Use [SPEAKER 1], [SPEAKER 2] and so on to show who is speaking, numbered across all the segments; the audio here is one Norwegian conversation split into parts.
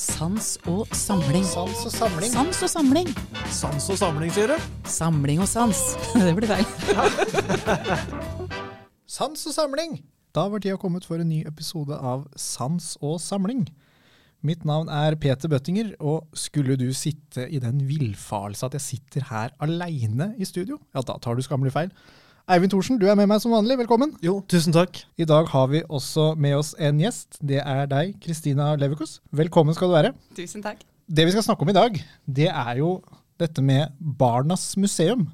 [SPEAKER 1] Sans og samling.
[SPEAKER 2] Sans og samling.
[SPEAKER 1] Sans og samling.
[SPEAKER 3] Sans og samling, sier du?
[SPEAKER 1] Samling og sans. Det blir feil.
[SPEAKER 2] Sans og samling. Da var tida kommet for en ny episode av Sans og samling. Mitt navn er Peter Bøttinger, og skulle du sitte i den villfarelse at jeg sitter her aleine i studio, ja, da tar du skammelig feil. Eivind Thorsen, du er med meg som vanlig. Velkommen.
[SPEAKER 3] Jo, tusen takk.
[SPEAKER 2] I dag har vi også med oss en gjest. Det er deg, Kristina Leverkus. Velkommen skal du være.
[SPEAKER 4] Tusen takk.
[SPEAKER 2] Det vi skal snakke om i dag, det er jo dette med Barnas museum.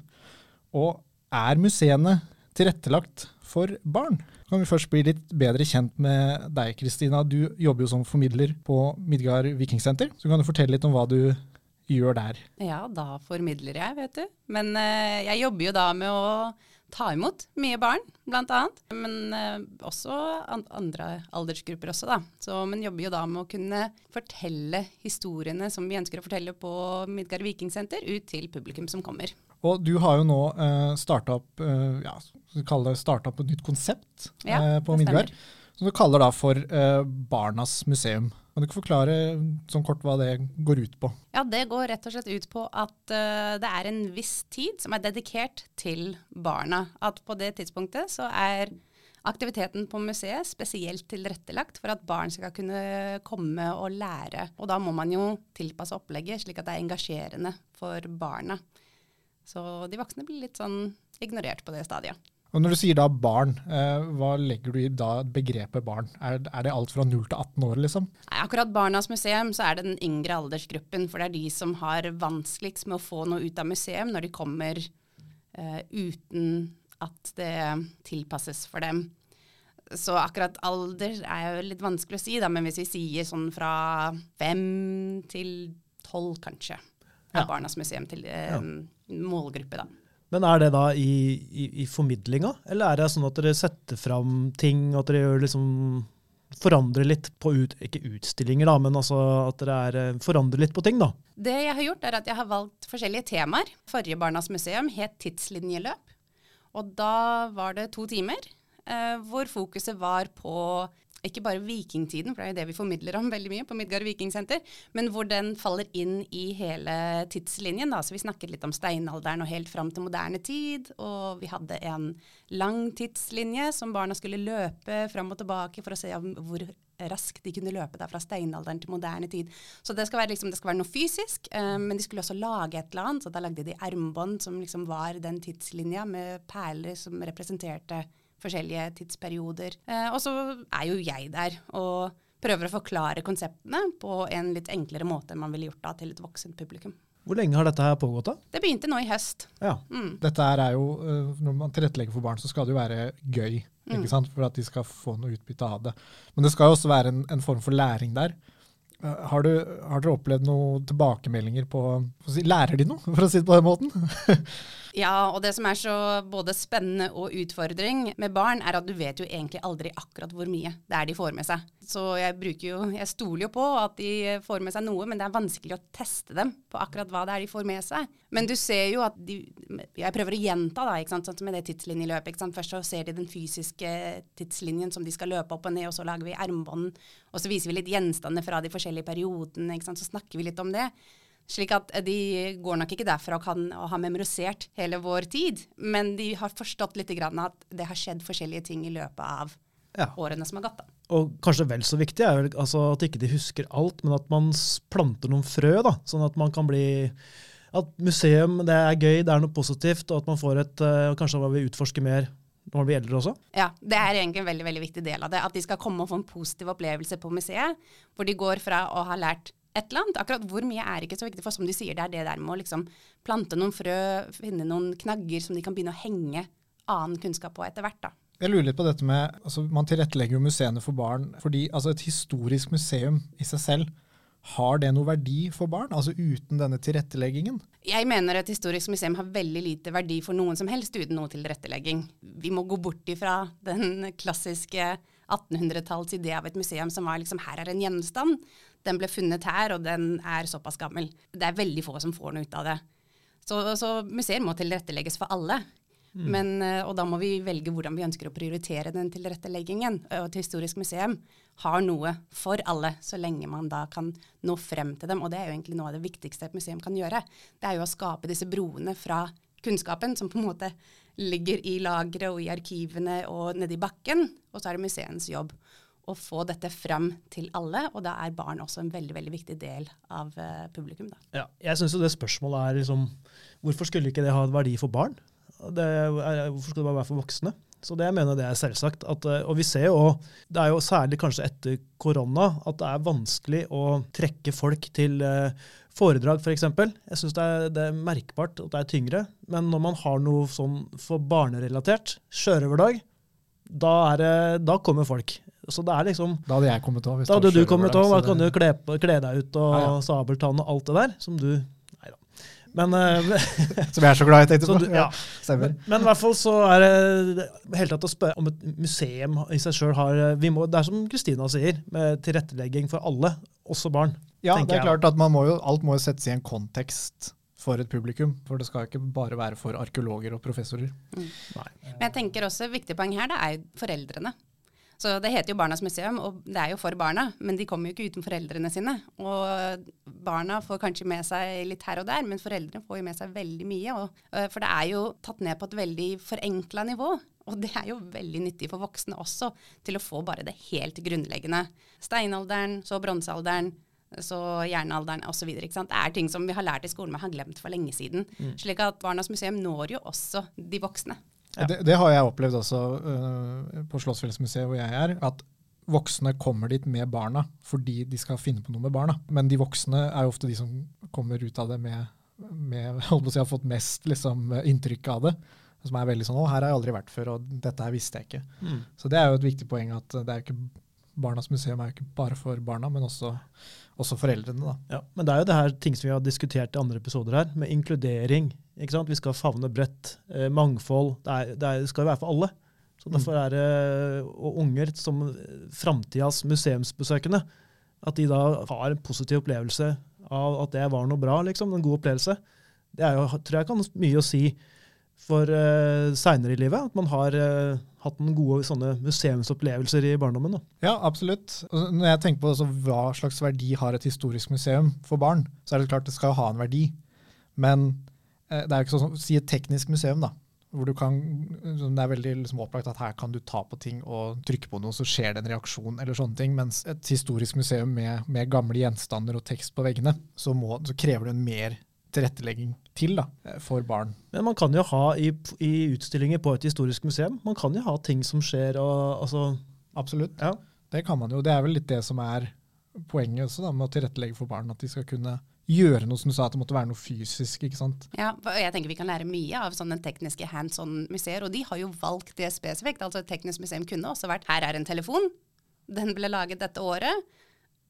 [SPEAKER 2] Og er museene tilrettelagt for barn? Kan vi først bli litt bedre kjent med deg, Kristina. Du jobber jo som formidler på Midgard Vikingsenter. Så kan du fortelle litt om hva du gjør der.
[SPEAKER 4] Ja, da formidler jeg, vet du. Men eh, jeg jobber jo da med å ta imot mye barn, annet. Men eh, også an andre aldersgrupper også, da. Så, man jobber jo da med å kunne fortelle historiene som vi ønsker å fortelle på Midgard Vikingsenter, ut til publikum som kommer.
[SPEAKER 2] Og du har jo nå eh, starta opp eh, ja, starta opp et nytt konsept
[SPEAKER 4] Ja,
[SPEAKER 2] uh, på Midgard. Som du kaller da for uh, Barnas museum. Kan du ikke forklare sånn kort hva det går ut på?
[SPEAKER 4] Ja, det går rett og slett ut på at uh, det er en viss tid som er dedikert til barna. At på det tidspunktet så er aktiviteten på museet spesielt tilrettelagt for at barn skal kunne komme og lære. Og da må man jo tilpasse opplegget slik at det er engasjerende for barna. Så de voksne blir litt sånn ignorert på det stadiet.
[SPEAKER 2] Og Når du sier da barn, eh, hva legger du i da begrepet barn? Er, er, det alt fra 0 til 18 år, liksom?
[SPEAKER 4] Nei, akkurat Barnas museum så er det den yngre aldersgruppen. For det er de som har vanskeligst med å få noe ut av museum når de kommer eh, uten at det tilpasses for dem. Så akkurat alder er jo litt vanskelig å si, da, men hvis vi sier sånn fra fem til tolv, kanskje, er
[SPEAKER 2] Ja.
[SPEAKER 4] Barnas museum til eh, målgruppe, da.
[SPEAKER 3] Men er det da i, i, i formidlinga, eller er det sånn at dere setter fram ting, at dere gjør liksom forandrer litt på ut, ikke utstillinger, da, men altså at dere er, eh, forandrer litt på ting, da?
[SPEAKER 4] Det jeg har gjort, er at jeg har valgt forskjellige temaer. Forrige Barnas museum het Tidslinjeløp. Og da var det to timer eh, hvor fokuset var på ikke bare vikingtiden, for det er jo det vi formidler om veldig mye på Midgard Vikingsenter, men hvor den faller inn i hele tidslinjen. Da. Så vi snakket litt om steinalderen og helt fram til moderne tid. Og vi hadde en lang tidslinje som barna skulle løpe fram og tilbake for å se hvor raskt de kunne løpe der fra steinalderen til moderne tid. Så det skal være, liksom, det skal være noe fysisk, eh, men de skulle også lage et eller annet. Så da lagde de armbånd som liksom var den tidslinja med perler som representerte forskjellige tidsperioder. Eh, og så er jo jeg der og prøver å forklare konseptene på en litt enklere måte enn man ville gjort da til et voksent publikum.
[SPEAKER 3] Hvor lenge har dette her pågått, da?
[SPEAKER 4] Det begynte nå i høst.
[SPEAKER 3] Ja.
[SPEAKER 4] Mm.
[SPEAKER 2] Dette er jo, eh, Når man tilrettelegger for barn, så skal det jo være gøy.
[SPEAKER 4] Mm.
[SPEAKER 2] For at de skal få noe utbytte av det. Men det skal jo også være en, en form for læring der. Eh, Har, du, har dere opplevd noen tilbakemeldinger på Lærer de noe, for å si det på den måten?
[SPEAKER 4] Ja, og det som er så både spennende og utfordring med barn, er at du vet jo egentlig aldri akkurat hvor mye det er de får med seg. Så jeg jo, jeg stoler jo på at de får med seg noe, men det er vanskelig å teste dem på akkurat hva det er de får med seg. Men du ser jo at de Jeg prøver å gjenta, da, ikke sant, sånn med det tidslinjeløpet. ikke sant? Først så ser de den fysiske tidslinjen som de skal løpe opp og ned, og så lager vi armbånd, og så viser vi litt gjenstander fra de forskjellige periodene, så snakker vi litt om det. Slik at de går nok ikke derfra og kan og har memorisert hele vår tid, men de har forstått litt grann at det har skjedd forskjellige ting i løpet av
[SPEAKER 3] Ja.
[SPEAKER 4] årene som har gått. da.
[SPEAKER 3] Og kanskje vel så viktig er vel altså at ikke de husker alt, men at man planter noen frø, da, sånn at man kan bli At museum det er gøy, det er noe positivt, og at man får et eh, Kanskje man vil utforske mer når det blir eldre også.
[SPEAKER 4] Ja, Det er egentlig en veldig veldig viktig del av det. At de skal komme og få en positiv opplevelse på museet, hvor de går fra å ha lært et eller annet. Akkurat hvor mye er ikke så viktig, for som de sier, det er det der med å liksom plante noen frø, finne noen knagger som de kan begynne å henge annen kunnskap på etter hvert. da.
[SPEAKER 2] Jeg lurer litt på dette med, altså Man tilrettelegger jo museene for barn fordi altså et historisk museum i seg selv, har det noe verdi for barn? Altså uten denne tilretteleggingen?
[SPEAKER 4] Jeg mener et historisk museum har veldig lite verdi for noen som helst uten noe tilrettelegging. Vi må gå bort ifra den klassiske 1800-talls idé av et museum som var liksom her er en gjenstand, den ble funnet her, og den er såpass gammel. Det er veldig få som får noe ut av det. Så, så museer må tilrettelegges for alle. Men, eh, og da må vi velge hvordan vi ønsker å prioritere den tilretteleggingen. Og et historisk museum har noe for alle, så lenge man da kan nå frem til dem. Og det er jo egentlig noe av det viktigste et museum kan gjøre. Det er jo å skape disse broene fra kunnskapen, som på en måte ligger i lageret og i arkivene og nedi bakken. Og så er det museens jobb å få dette frem til alle, og da er barn også en veldig veldig viktig del av uh, publikum. Da.
[SPEAKER 3] Ja, jeg syns jo det spørsmålet er liksom Hvorfor skulle ikke det ha verdi for barn? Det er, hvorfor skal det bare være for voksne? Så det jeg mener det er selvsagt. At, eh, og vi ser jo, det er jo særlig kanskje etter korona, at det er vanskelig å trekke folk til uh, foredrag, f.eks. For jeg syns det, det, er merkbart at det er tyngre. Men når man har noe sånn for barnerelatert, sjørøverdag, da, da kommer folk. Så det er liksom,
[SPEAKER 2] Da hadde jeg kommet òg.
[SPEAKER 3] Da hadde du kommet òg. Da kan du kle, kle, deg ut og ja, ja. sabeltann og alt det der. Som du. Men uh,
[SPEAKER 2] Som jeg er så glad i, tenkte
[SPEAKER 3] på. Du, ja. Men, men, i hvert fall så er det helt tatt å spørre om et museum i seg sjøl har vi må, Det er som Kristina sier, med tilrettelegging for alle, også barn.
[SPEAKER 2] Ja, det er klart at må jo, alt må jo settes i en kontekst for et publikum. For det skal ikke bare være for arkeologer og professorer. Mm.
[SPEAKER 4] Men jeg tenker også et viktig poeng her, det er foreldrene. Så det heter jo Barnas museum, og det er jo for barna, men de kommer jo ikke uten foreldrene sine. Og barna får kanskje med seg litt her og der, men foreldrene får jo med seg veldig mye. Og, øh, for det er jo tatt ned på et veldig forenkla nivå. Og det er jo veldig nyttig for voksne også, til å få bare det helt grunnleggende. Steinalderen, så bronsealderen, så jernalderen osv. Det er ting som vi har lært i skolen, men har glemt for lenge siden. Mm. Slik at Barnas museum når jo også de voksne.
[SPEAKER 2] Ja. Det, det, har jeg opplevd også uh, på Slottsfjellsmuseet hvor jeg er. at Voksne kommer dit med barna fordi de skal finne på noe med barna. Men de voksne er jo ofte de som kommer ut av det med, med holdt på å si, har fått mest liksom, inntrykk av det. Som er veldig sånn 'Å, her har jeg aldri vært før, og dette her visste jeg ikke'. Mm. Så det er jo et viktig poeng at det er ikke Barnas museum er jo ikke bare for barna, men også, også foreldrene. da.
[SPEAKER 3] Ja, Men det er jo det her ting som vi har diskutert i andre episoder her, med inkludering ikke sant? Vi skal favne bredt. Eh, mangfold. Det, er, det, er, det, skal jo være for alle. Så Derfor mm. er det og unger som framtidas museumsbesøkende, at de da har en positiv opplevelse av at det var noe bra, liksom, en god opplevelse. Det er jo, tror jeg kan mye å si for uh, seinere i livet. At man har uh, hatt noen gode sånne museumsopplevelser i barndommen. Da.
[SPEAKER 2] Ja, absolutt. Når jeg tenker på altså, hva slags verdi har et historisk museum for barn, så er det klart det skal ha en verdi. Men Eh, det er jo ikke sånn Si et teknisk museum, da. Hvor du kan, det er veldig liksom opplagt at her kan du ta på ting og trykke på noe, så skjer det en reaksjon. eller sånne ting, Mens et historisk museum med, med gamle gjenstander og tekst på veggene, så, må, så krever det en mer tilrettelegging til da, eh, for barn.
[SPEAKER 3] Men man kan jo ha i, i, utstillinger på et historisk museum, man kan jo ha ting som skjer. Og, altså
[SPEAKER 2] Absolutt. Ja. Det kan man jo. Det er vel litt det som er poenget også, da, med å tilrettelegge for barn. At de skal kunne gjøre noe som du sa, at det måtte være noe fysisk. ikke sant?
[SPEAKER 4] Ja, og jeg tenker Vi kan lære mye av sånne tekniske hands on-museer, og de har jo valgt det spesifikt. altså Et teknisk museum kunne også vært her er en telefon, den ble laget dette året,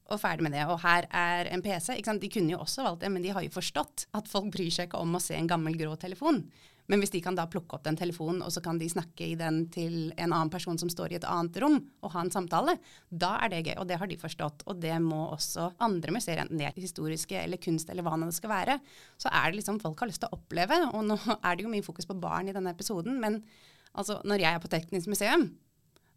[SPEAKER 4] og ferdig med det. Og her er en PC. ikke sant? De kunne jo også valgt det, men de har jo forstått at folk bryr seg ikke om å se en gammel grå telefon. Men hvis de kan da plukke opp den telefonen, og så kan de snakke i den til en annen person som står i et annet rom, og ha en samtale, da er det gøy. Og det har de forstått. Og det må også andre museer, enten det er historiske eller kunst eller hva det skal være. Så er det liksom folk har lyst til å oppleve. Og nå er det jo mye fokus på barn i denne episoden, men altså når jeg er på Teknisk museum,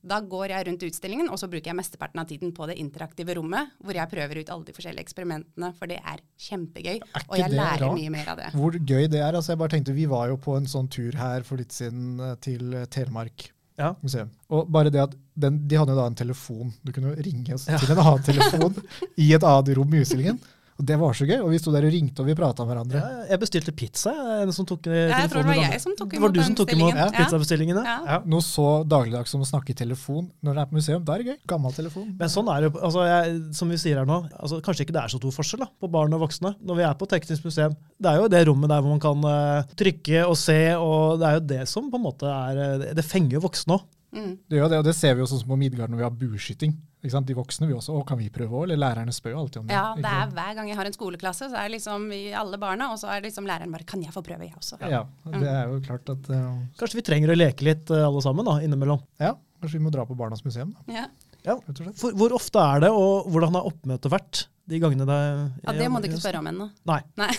[SPEAKER 4] da går jeg rundt utstillingen, og så bruker jeg mesteparten av tiden på det interaktive rommet, hvor jeg prøver ut alle de forskjellige eksperimentene, for det er kjempegøy. Er og jeg lærer rart? mye mer av det.
[SPEAKER 2] Hvor gøy det er. altså jeg bare tenkte, Vi var jo på en sånn tur her for litt siden eh, til Telemark ja. museum. Og bare det at den, De hadde jo da en telefon. Du kunne ringe ja. til en annen telefon i et annet rom i utstillingen. Og Det var så gøy. og Vi sto der og ringte og vi prata med hverandre.
[SPEAKER 3] Ja, jeg bestilte pizza. En som tok
[SPEAKER 4] ja, jeg tror det var jeg som tok
[SPEAKER 3] imot var du som tok imot ja. pizzabestillingen.
[SPEAKER 2] Ja. Ja. Noe så dagligdags som å snakke i telefon når det er på museum. Da er det gøy. Gammel telefon.
[SPEAKER 3] Men sånn er det altså jeg, som vi sier her nå, altså Kanskje ikke det er så stor forskjell da, på barn og voksne når vi er på Teknisk museum. Det er jo det rommet der hvor man kan uh, trykke og se, og det er jo det som på en måte er uh, Det fenger jo voksne òg.
[SPEAKER 2] Mm. Det gjør det, og det ser vi jo sånn som på Midgard når vi har bueskyting. De voksne vi også. Å, kan vi prøve òg? Eller lærerne spør jo alltid om det.
[SPEAKER 4] Ja, det er hver gang jeg har en skoleklasse, så er det liksom vi alle barna, og så er det liksom læreren bare Kan jeg få prøve, jeg også?
[SPEAKER 2] Ja, det er jo klart at uh,
[SPEAKER 3] Kanskje vi trenger å leke litt uh, alle sammen da, innimellom?
[SPEAKER 2] Ja, kanskje vi må dra på Barnas museum. da.
[SPEAKER 4] Ja.
[SPEAKER 3] Ja. For, hvor ofte er det, og hvordan har oppmøtet vært? De gangene det
[SPEAKER 4] Ja, Det må du ikke spørre om ennå.
[SPEAKER 3] Nei.
[SPEAKER 4] Nei.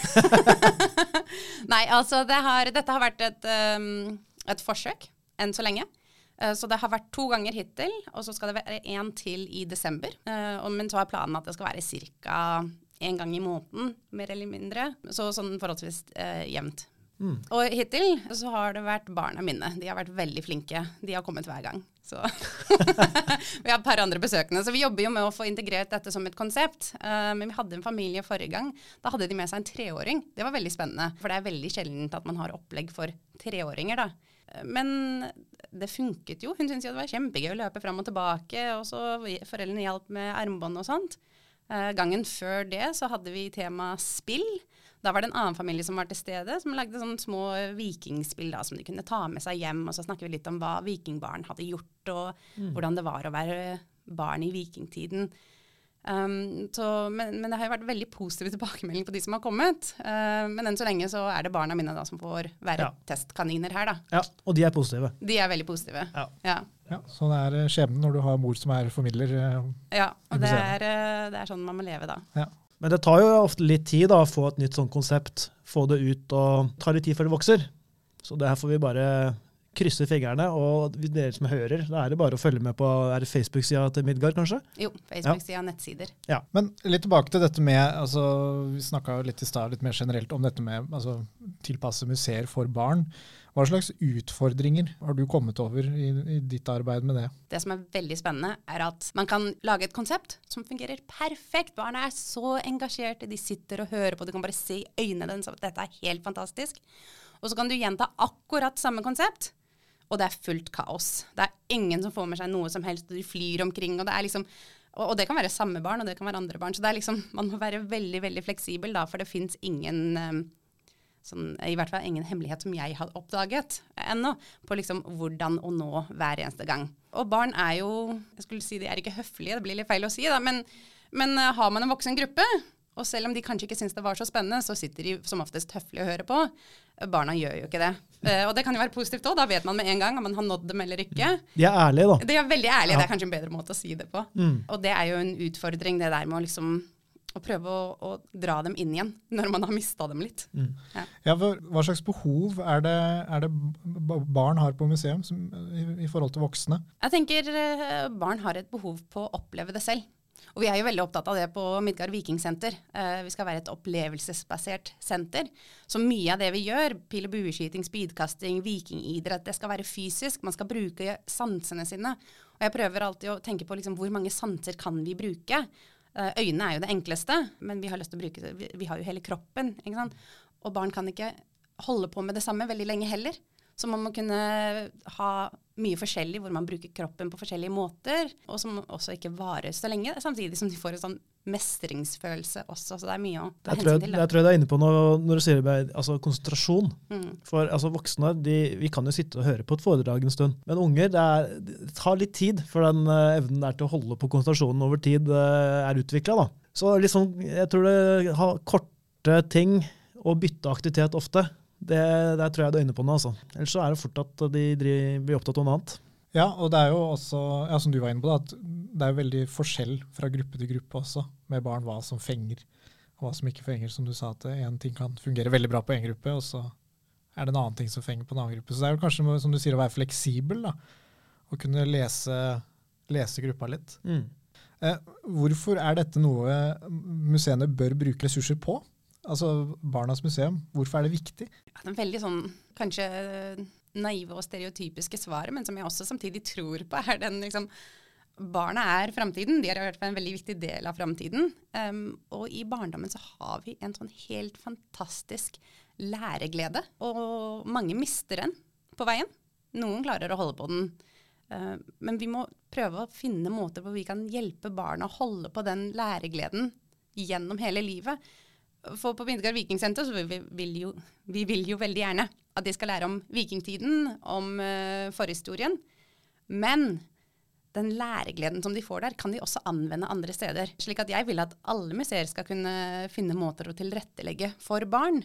[SPEAKER 4] Nei, altså det har, dette har vært et um, et forsøk enn så lenge. Eh, Så det har vært to ganger hittil, og så skal det være én til i desember. Eh, Men så er planen at det skal være ca. én gang i måneden, mer eller mindre. Så sånn forholdsvis eh, jevnt. Og hittil så har det vært barna mine. De har vært veldig flinke. De har kommet hver gang. Så vi har et par andre besøkende. Så vi jobber jo med å få integrert dette som et konsept. Uh, men vi hadde en familie forrige gang. Da hadde de med seg en treåring. Det var veldig spennende. For det er veldig sjeldent at man har opplegg for treåringer, da. Men det funket jo. Hun syntes jo det var kjempegøy å løpe fram og tilbake. Og så foreldrene hjalp med armbånd og sånt. Eh, gangen før det så hadde vi tema spill. Da var det en annen familie som var til stede, som lagde sånne små vikingspill da, som de kunne ta med seg hjem. Og så snakker vi litt om hva vikingbarn hadde gjort, og hvordan det var å være barn i vikingtiden. Um, så, men, men det har jo vært veldig positive tilbakemelding på de som har kommet. Uh, men enn så lenge så er det barna mine da som får være
[SPEAKER 3] Ja.
[SPEAKER 4] testkaniner her, da.
[SPEAKER 3] Ja, og de er positive.
[SPEAKER 4] De er veldig positive.
[SPEAKER 3] Ja.
[SPEAKER 4] Ja.
[SPEAKER 2] Ja, sånn er eh, skjebnen når du har mor som er formidler. eh,
[SPEAKER 4] Ja, og det er, uh, det er sånn man må leve da.
[SPEAKER 2] Ja.
[SPEAKER 3] Men det tar jo ofte litt tid da, å få et nytt sånn konsept, få det ut og ta litt tid før det vokser. Så det her får vi bare krysse fingrene. Og dere som hører, da er det bare å følge med på er det Facebook-sida til Midgard, kanskje?
[SPEAKER 4] Jo, Facebook-sida, nettsider.
[SPEAKER 2] Ja, Men litt tilbake til dette med altså, Vi snakka litt i stad litt mer generelt om dette med altså, tilpasse museer for barn. Hva slags utfordringer har du kommet over i, i ditt arbeid med det?
[SPEAKER 4] Det som er veldig spennende, er at man kan lage et konsept som fungerer perfekt. Barna er så engasjerte, de sitter og hører på, du kan bare se i øynene deres at dette er helt fantastisk. Og så kan du gjenta akkurat samme konsept, og det er fullt kaos. Det er ingen som får med seg noe som helst, og de flyr omkring, og det er liksom og, det kan være samme barn, og det kan være andre barn. Så liksom, man må være veldig, veldig fleksibel, da, for det fins ingen eh, sånn, I hvert fall ingen hemmelighet som jeg har oppdaget ennå, på liksom hvordan å nå hver eneste gang. Og barn er jo Jeg skulle si de er ikke høflige, det blir litt feil å si, da, men, men eh, har man en voksen gruppe, og selv om de kanskje ikke syns det var så spennende, så sitter de som oftest høflig og hører på. Barna gjør jo ikke det. Uh, og det kan jo være positivt òg, da vet man med en gang om man har nådd dem eller ikke.
[SPEAKER 3] De er ærlige, da.
[SPEAKER 4] De er veldig ærlige,
[SPEAKER 3] Ja.
[SPEAKER 4] det er kanskje en bedre måte å si det på.
[SPEAKER 3] Mm.
[SPEAKER 4] Og det er jo en utfordring, det der med å liksom å prøve å, å dra dem inn igjen når man har mista dem litt.
[SPEAKER 2] Ja, hva, hva slags behov er det, er det barn har på museum som, i, i forhold til voksne?
[SPEAKER 4] Jeg tenker eh, barn har et behov på å oppleve det selv. Og vi er jo veldig opptatt av det på Midgard Vikingsenter. Uh, vi skal være et opplevelsesbasert senter. Så mye av det vi gjør, pil- og bueskyting, speedkasting, vikingidrett, det skal være fysisk. Man skal bruke sansene sine. Og jeg prøver alltid å tenke på liksom, hvor mange sanser kan vi bruke. Uh, øynene er jo det enkleste, men vi har lyst til å bruke det. Vi, vi har jo hele kroppen. ikke sant? Og barn kan ikke holde på med det samme veldig lenge heller. Så man må kunne ha mye forskjellig, hvor man bruker kroppen på forskjellige måter, og som også ikke varer så lenge, samtidig som de får en sånn mestringsfølelse også. Så det er mye å ta hensyn til.
[SPEAKER 3] jeg tror jeg er inne på noe når du sier altså, konsentrasjon.
[SPEAKER 4] Mm.
[SPEAKER 3] For altså, voksne de, vi kan jo sitte og høre på et foredrag en stund, men unger det, er, det tar litt tid før den eh, evnen der til å holde på konsentrasjonen over tid eh, er utvikla. Så liksom, jeg tror det har korte ting og bytte aktivitet ofte. Det, der tror jeg du er inne på noe. Altså. Ellers så er det fort at de blir opptatt av noe annet.
[SPEAKER 2] Ja, og det er jo også, ja, som du var inne på, da, at det er veldig forskjell fra gruppe til gruppe også, med barn, hva som fenger og hva som ikke fenger. Som du sa, at én ting kan fungere veldig bra på én gruppe, og så er det en annen ting som fenger på en annen gruppe. Så det er jo kanskje, som du sier, å være fleksibel, da. Å kunne lese, lese gruppa litt.
[SPEAKER 3] Mm.
[SPEAKER 2] Eh, hvorfor er dette noe museene bør bruke ressurser på? Altså Barnas museum, hvorfor er det viktig?
[SPEAKER 4] Ja, det er veldig sånn kanskje naive og stereotypiske svaret, men som jeg også samtidig tror på, er den liksom Barna er framtiden. De er i hvert fall en veldig viktig del av framtiden. Um, og i barndommen så har vi en sånn helt fantastisk læreglede, og mange mister den på veien. Noen klarer å holde på den. Uh, men vi må prøve å finne måter hvor vi kan hjelpe barna å holde på den læregleden gjennom hele livet. For på Bindegard vikingsenter så vil vi, vil jo, vi vil jo veldig gjerne at de skal lære om vikingtiden, om uh, forhistorien. Men den læregleden som de får der, kan de også anvende andre steder. Slik at jeg vil at alle museer skal kunne finne måter å tilrettelegge for barn.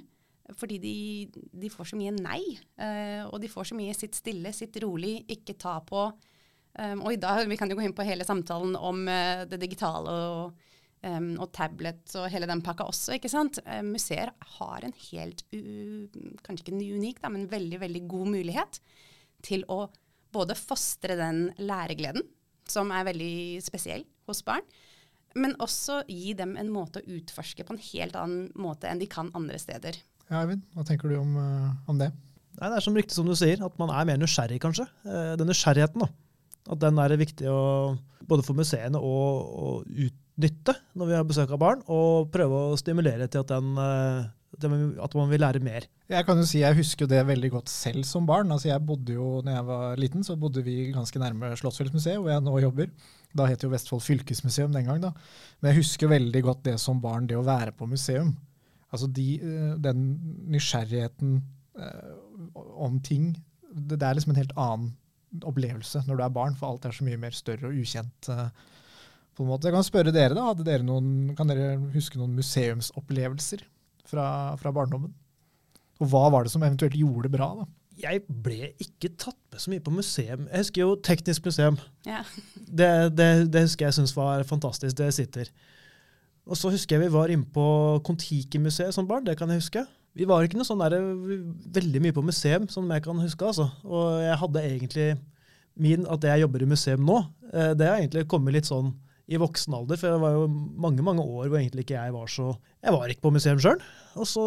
[SPEAKER 4] Fordi de, de får så mye nei, uh, og de får så mye sitt stille, sitt rolig, ikke ta på. Um, og i dag, vi kan jo gå inn på hele samtalen om uh, det digitale og um, og tablet og hele den pakka også. ikke sant? Uh, museer har en helt, u, kanskje ikke unik, da, men veldig, veldig god mulighet til å både fostre den læregleden, som er veldig spesiell hos barn, men også gi dem en måte å utforske på en helt annen måte enn de kan andre steder.
[SPEAKER 2] Ja, Eivind, hva tenker du om, uh, om det?
[SPEAKER 3] Nei, Det er som riktig som du sier, at man er mer nysgjerrig, kanskje. Eh, den nysgjerrigheten, da. At den er viktig å, både for museene og å utnytte når vi har besøk av barn, og prøve å stimulere til at, den, eh, at man vil lære mer.
[SPEAKER 2] Jeg kan jo si jeg husker det veldig godt selv som barn. Altså jeg bodde jo, når jeg var liten, så bodde vi ganske nærme Slottsfjellsmuseet, hvor jeg nå jobber. Da het jo Vestfold fylkesmuseum den gang, da. Men jeg husker veldig godt det som barn, det å være på museum. Altså de, eh, den nysgjerrigheten om ting. Det, er liksom en helt annen opplevelse når du er barn, for alt er så mye mer større og ukjent. Uh, på en måte. Jeg kan spørre dere, da. Hadde dere noen, kan dere huske noen museumsopplevelser fra, fra barndommen? Og hva var det som eventuelt gjorde det bra? da?
[SPEAKER 3] Jeg ble ikke tatt med så mye på museum. Jeg husker jo Teknisk museum.
[SPEAKER 4] Ja.
[SPEAKER 3] Det, det, det, husker jeg syns var fantastisk. Det sitter. Og så husker jeg vi var inne på Kon-Tiki-museet som barn. Det kan jeg huske. Vi var ikke noe sånn der, veldig mye på museum, som jeg kan huske. altså. Og jeg hadde egentlig min, At jeg jobber i museum nå, eh, det har egentlig kommet litt sånn i voksen alder. For det var jo mange mange år hvor egentlig ikke jeg var så Jeg var ikke på museum sjøl. Og så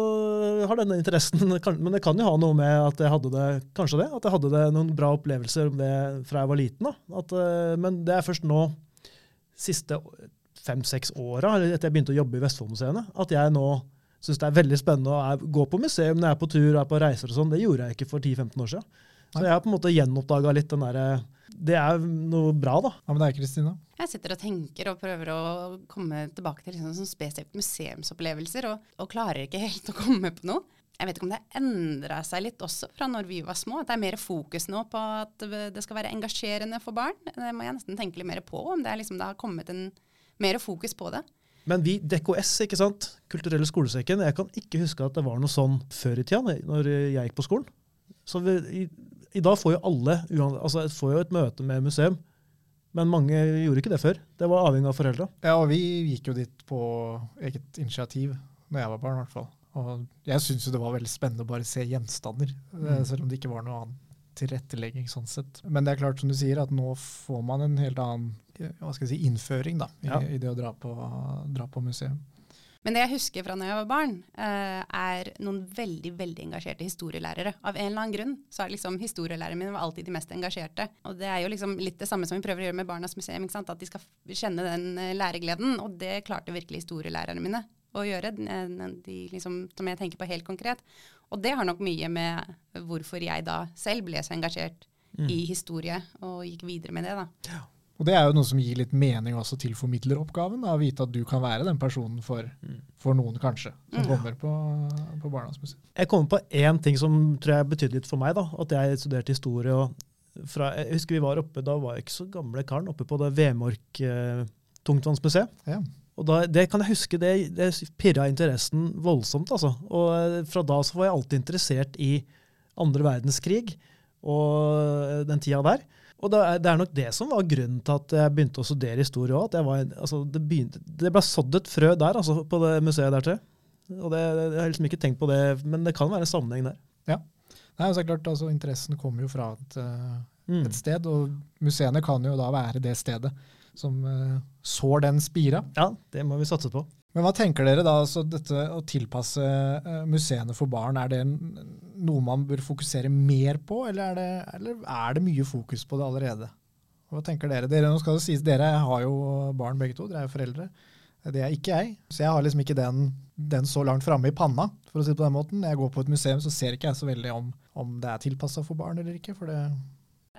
[SPEAKER 3] har denne interessen Men det kan jo ha noe med at jeg hadde det kanskje det, at jeg hadde det noen bra opplevelser om det fra jeg var liten. da. At, eh, men det er først nå, siste fem-seks åra, etter jeg begynte å jobbe i Vestfoldmuseene, at jeg nå syns det er veldig spennende å gå på museum når jeg er på tur og er på reiser og sånn. Det gjorde jeg ikke for 10-15 år siden. Så jeg har på en måte gjenoppdaga litt den derre Det er noe bra, da.
[SPEAKER 2] Ja, men det er Kristina?
[SPEAKER 4] Jeg sitter og tenker og prøver å komme tilbake til liksom sånn spesifikt museumsopplevelser, og, og, klarer ikke helt å komme på noe. Jeg vet ikke om det har endra seg litt også fra når vi var små. At det er mer fokus nå på at det skal være engasjerende for barn. Det må jeg nesten tenke litt mer på, om det, liksom, det har kommet en mer fokus på det.
[SPEAKER 3] Men vi, DKS, ikke sant? Kulturelle skolesekken, jeg kan ikke huske at det var noe sånn før i tida, når jeg gikk på skolen. Så vi, i, i, dag får jo alle altså får jo et møte med museum. Men mange gjorde ikke det før. Det var avhengig av foreldra.
[SPEAKER 2] Ja, og vi gikk jo dit på eget initiativ når jeg var barn, i hvert fall. Og jeg syns jo det var veldig spennende å bare se gjenstander, mm. selv om det ikke var noe annet tilrettelegging sånn sett. Men det er klart, som du sier, at nå får man en helt annen hva skal jeg si, innføring da, i, ja. i det å dra på, dra på, museum.
[SPEAKER 4] Men det jeg husker fra når jeg var barn, uh, er noen veldig veldig engasjerte historielærere. Av en eller annen grunn så er liksom historielærerne mine var alltid de mest engasjerte. Og det er jo liksom litt det samme som vi prøver å gjøre med Barnas museum. At de skal kjenne den uh, læregleden. Og det klarte virkelig historielærerne mine å gjøre, de, liksom, som jeg tenker på helt konkret. Og det har nok mye med hvorfor jeg da selv ble så engasjert mm. i historie, og gikk videre med det. da. Ja.
[SPEAKER 2] Og det er jo noe som gir litt mening også til formidleroppgaven. Å vite at du kan være den personen for, mm. for noen, kanskje, som mm. kommer på, på Barndomsmuseet.
[SPEAKER 3] Jeg kommer på én ting som tror jeg betydde litt for meg. da, At jeg studerte historie. og fra, Jeg husker vi var oppe, Da var jeg ikke så gamle karen, oppe på det Vemork eh, tungtvannsmuseet. Ja. Og da, det kan jeg huske, det, det pirra interessen voldsomt. altså. Og eh, fra da så var jeg alltid interessert i andre verdenskrig og den tida der. Og det er, det er nok det som var grunnen til at jeg begynte å studere historie òg. Altså, det, begynte, det ble sådd et frø der, altså, på det museet der til. Og det, jeg har liksom ikke tenkt på det, men det kan være en sammenheng der.
[SPEAKER 2] Ja. Nei, altså, klart, altså, Interessen kommer jo fra et, uh, mm. et, sted, og museene kan jo da være det stedet som uh, sår den spira.
[SPEAKER 3] Ja, det må vi satse på.
[SPEAKER 2] Men hva tenker dere da, altså dette å tilpasse uh, museene for barn, er det noe man bør fokusere mer på, eller er, det, eller er det mye fokus på det allerede? Hva tenker dere? Dere, nå skal det sies, dere har jo barn begge to, dere er jo foreldre. Det er ikke jeg, så jeg har liksom ikke den, den så langt framme i panna. for å si det på den måten. Når jeg går på et museum, så ser ikke jeg så veldig om, om det er tilpassa for barn eller ikke. for det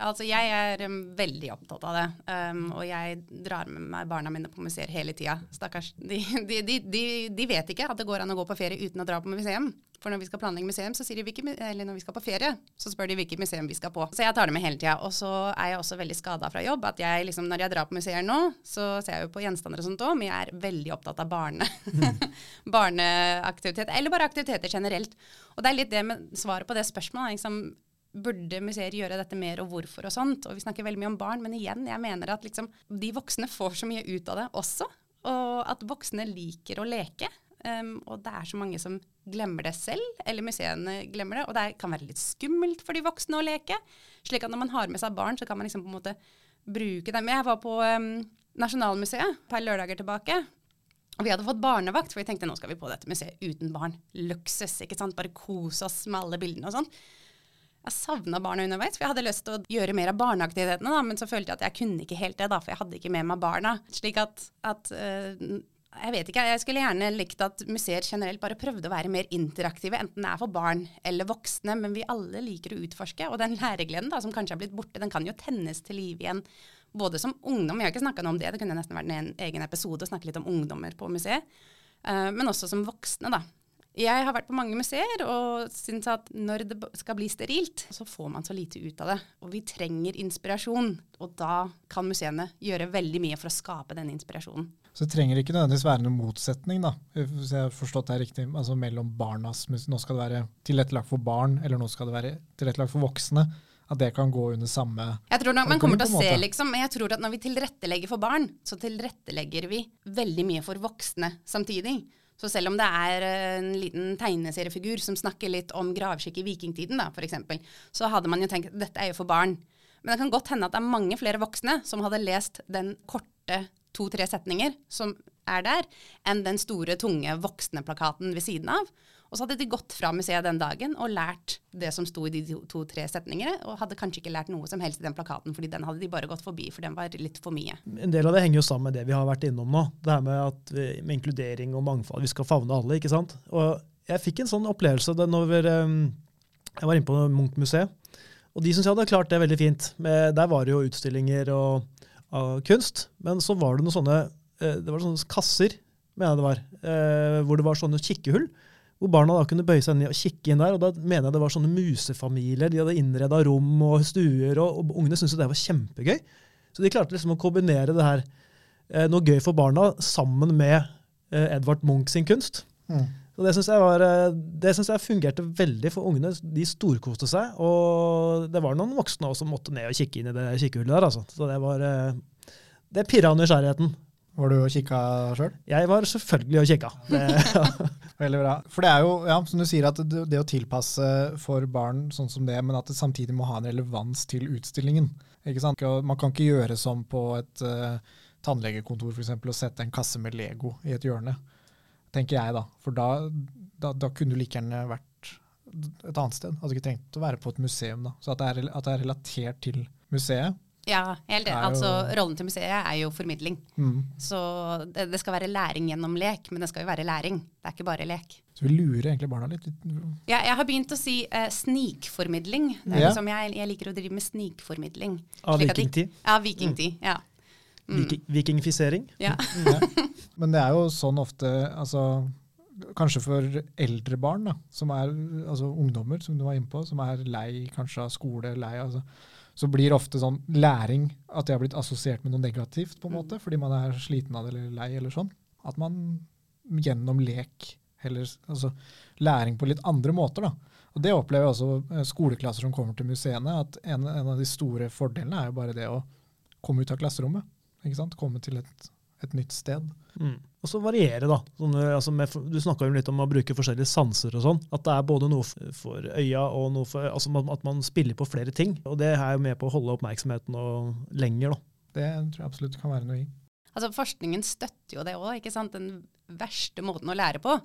[SPEAKER 4] Altså, jeg er um, veldig opptatt av det. Um, og jeg drar med meg barna mine på museer hele tida. Stakkars. De, de, de, de, vet ikke at det går an å gå på ferie uten å dra på museum. For når vi skal planlegge museum, så sier de hvilke, eller når vi skal på ferie, så spør de hvilket museum vi skal på. Så jeg tar det med hele tida. Og så er jeg også veldig skada fra jobb. At jeg liksom, når jeg drar på museer nå, så ser jeg jo på gjenstander og sånt òg, men jeg er veldig opptatt av barne. Barneaktivitet. Eller bare aktiviteter generelt. Og det er litt det med svaret på det spørsmålet. Liksom, burde museer gjøre dette mer, og hvorfor og sånt. Og vi snakker veldig mye om barn, men igjen, jeg mener at liksom, de voksne får så mye ut av det også. og at voksne liker å leke. Um, og det er så mange som glemmer det selv, eller museene glemmer det. Og det kan være litt skummelt for de voksne å leke. Slik at når man har med seg barn, så kan man liksom på en måte bruke dem. Jeg var på um, Nasjonalmuseet et par lørdager tilbake. Og vi hadde fått barnevakt, for vi tenkte nå skal vi på dette museet uten barn. Luksus, ikke sant. Bare kose oss med alle bildene og sånn. Jeg savna barna underveis, for jeg hadde lyst til å gjøre mer av barneaktivitetene, da, men så følte jeg at jeg kunne ikke helt det, da, for jeg hadde ikke med meg barna. Slik at, at uh, jeg vet ikke, jeg skulle gjerne likt at museer generelt bare prøvde å være mer interaktive, enten det er for barn eller voksne, men vi alle liker å utforske. Og den læregleden da, som kanskje har blitt borte, den kan jo tennes til liv igjen. Både som ungdom, vi har ikke snakka noe om det, det kunne nesten vært en egen episode å snakke litt om ungdommer på museet. Uh, men også som voksne, da. Jeg har vært på mange museer og syns at når det skal bli sterilt, så får man så lite ut av det. Og vi trenger inspirasjon, og da kan museene gjøre veldig mye for å skape denne inspirasjonen.
[SPEAKER 2] Så det trenger ikke nødvendigvis være noen motsetning, da, hvis jeg har forstått det riktig, altså mellom barnas Nå skal det være tilrettelagt for barn, eller nå skal det være tilrettelagt for voksne. At det kan gå under samme
[SPEAKER 4] Jeg tror nok man kommer til å se, liksom, men jeg tror at når vi tilrettelegger for barn, så tilrettelegger vi veldig mye for voksne samtidig. Så selv om det er en liten tegneseriefigur som snakker litt om gravskikk i vikingtiden, da, f.eks., så hadde man jo tenkt at dette er jo for barn. Men det kan godt hende at det er mange flere voksne som hadde lest den korte to-tre setninger som er der, enn den store, tunge voksne-plakaten ved siden av. Og så hadde de gått fra museet den dagen og lært det som sto i de to-tre setningene, og hadde kanskje ikke lært noe som helst i den plakaten, fordi den hadde de bare gått forbi, for den var litt for mye.
[SPEAKER 3] En del av det henger jo sammen med det vi har vært innom nå. Det her med, at med inkludering og mangfold. Vi skal favne alle, ikke sant. Og jeg fikk en sånn opplevelse da um, jeg var inne på Munch-museet. Og de syntes jeg hadde klart det veldig fint. Der var det jo utstillinger og, av kunst, men så var det noen sånne, eh, det var sånne kasser, mener jeg det var, eh, hvor det var sånne kikkehull hvor barna da kunne bøye seg ned og kikke inn der. og Da mener jeg det var sånne musefamilier. De hadde innreda rom og stuer, og, og ungene syntes det var kjempegøy. Så de klarte liksom å kombinere det her, eh, noe gøy for barna, sammen med eh, Edvard Munch sin kunst. Mm. Så Det syns jeg, var, eh, det synes jeg fungerte veldig for ungene. De storkoste seg. Og det var noen voksne også som måtte ned og kikke inn i det kikkehullet der. Altså. Så det var eh, Det pirra nysgjerrigheten.
[SPEAKER 2] Var du og kikka sjøl?
[SPEAKER 3] Jeg var selvfølgelig og kikka.
[SPEAKER 2] Veldig bra. For det er jo, ja, som du sier, at det, det, å tilpasse for barn sånn som det, men at det samtidig må ha en relevans til utstillingen. Ikke sant? Man kan ikke gjøre som på et uh, tannlegekontor eksempel, og sette en kasse med Lego i et hjørne, tenker jeg da. For da, da, da kunne du like gjerne vært et annet sted. Hadde ikke trengt å være på et museum. da. Så at det er, at det er relatert til museet,
[SPEAKER 4] ja, helt enig. Altså, rollen til museet er jo formidling. Mm. Så det, det, skal være læring gjennom lek, men det skal jo være læring. Det er ikke bare lek.
[SPEAKER 2] Så vi lurer egentlig barna litt?
[SPEAKER 4] Ja, jeg har begynt å si eh, snikformidling. Det er ja. liksom jeg, jeg, liker å drive med snikformidling.
[SPEAKER 3] Av vikingtid?
[SPEAKER 4] Ja, vikingtid. Mm. ja.
[SPEAKER 3] Mm. Vikingfisering?
[SPEAKER 4] Ja.
[SPEAKER 2] ja. Men det er jo sånn ofte altså, Kanskje for eldre barn, da, som er altså ungdommer, som du var inne på, som er lei kanskje av skole, lei altså, så blir ofte sånn læring at det har blitt assosiert med noe negativt, på en måte, fordi man er sliten av det eller lei. eller sånn. At man gjennom lek heller altså læring på litt andre måter. da. Og Det opplever jeg også eh, skoleklasser som kommer til museene. at en, en, av de store fordelene er jo bare det å komme ut av klasserommet. ikke sant? Komme til et, et nytt sted.
[SPEAKER 3] Mm. Og så variere, da. Sånn, altså med, du snakka jo litt om å bruke forskjellige sanser og sånn. At det er både noe for øya og noe for altså At man spiller på flere ting. Og det er jo med på å holde oppmerksomheten lenger, da.
[SPEAKER 2] Det tror jeg absolutt kan være noe i.
[SPEAKER 4] Altså Forskningen støtter jo det òg. Den verste måten å lære på,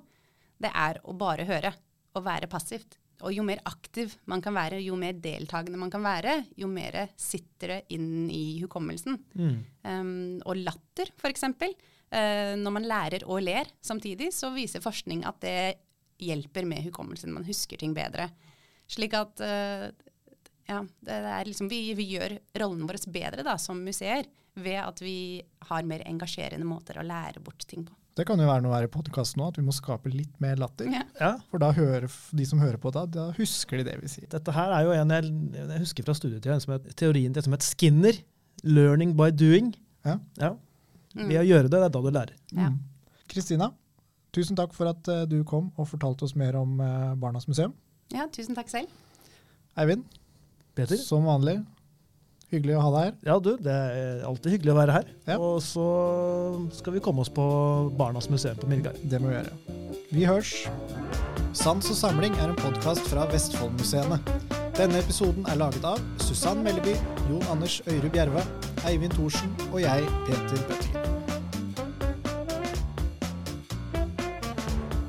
[SPEAKER 4] det er å bare høre. Å være passivt. Og jo mer aktiv man kan være, jo mer deltakende man kan være, jo mer sitter det inn i hukommelsen. Mm. Um, og latter, f.eks. Uh, når man lærer og ler samtidig, så viser forskning at det hjelper med hukommelsen. Man husker ting bedre. Slik at uh, ja, det er liksom, vi, vi, gjør rollen vår bedre da, som museer ved at vi har mer engasjerende måter å lære bort ting på.
[SPEAKER 2] Det kan jo være noe her i podkasten òg, at vi må skape litt mer latter. Ja. For da hører de som hører på, da, da husker de det vi sier.
[SPEAKER 3] Dette her er jo en jeg, jeg husker fra studietida, teorien til som het Skinner. Learning by doing. Ja. ja. Mm. Ved å gjøre det, det er da du lærer.
[SPEAKER 2] Mm. Kristina, mm. tusen takk for at uh, du kom og fortalte oss mer om uh, Barnas museum.
[SPEAKER 4] Ja, tusen takk selv.
[SPEAKER 2] Eivind,
[SPEAKER 3] Peter?
[SPEAKER 2] som vanlig, Hyggelig å ha deg her.
[SPEAKER 3] Ja, du, det er alltid hyggelig å være her.
[SPEAKER 2] Ja.
[SPEAKER 3] Og så skal vi komme oss på Barnas museum på Midgard.
[SPEAKER 2] Det må vi gjøre. Vi hørs. Sans og samling er en podkast fra Vestfoldmuseene. Denne episoden er laget av Susann Melleby, Jon Anders Øyre Bjerve, Eivind Thorsen og jeg, Peter Bøttingen.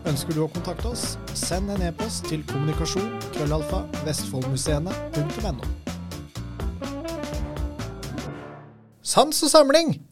[SPEAKER 2] Ønsker du å kontakte oss, send en e-post til kommunikasjon krøllalfa vestfoldmuseene.no. Sans og samling!